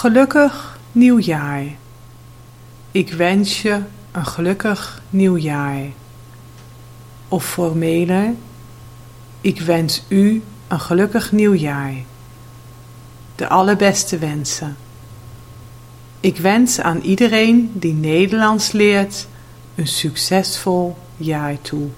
Gelukkig nieuwjaar. Ik wens je een gelukkig nieuwjaar. Of formeler, ik wens u een gelukkig nieuwjaar. De allerbeste wensen. Ik wens aan iedereen die Nederlands leert een succesvol jaar toe.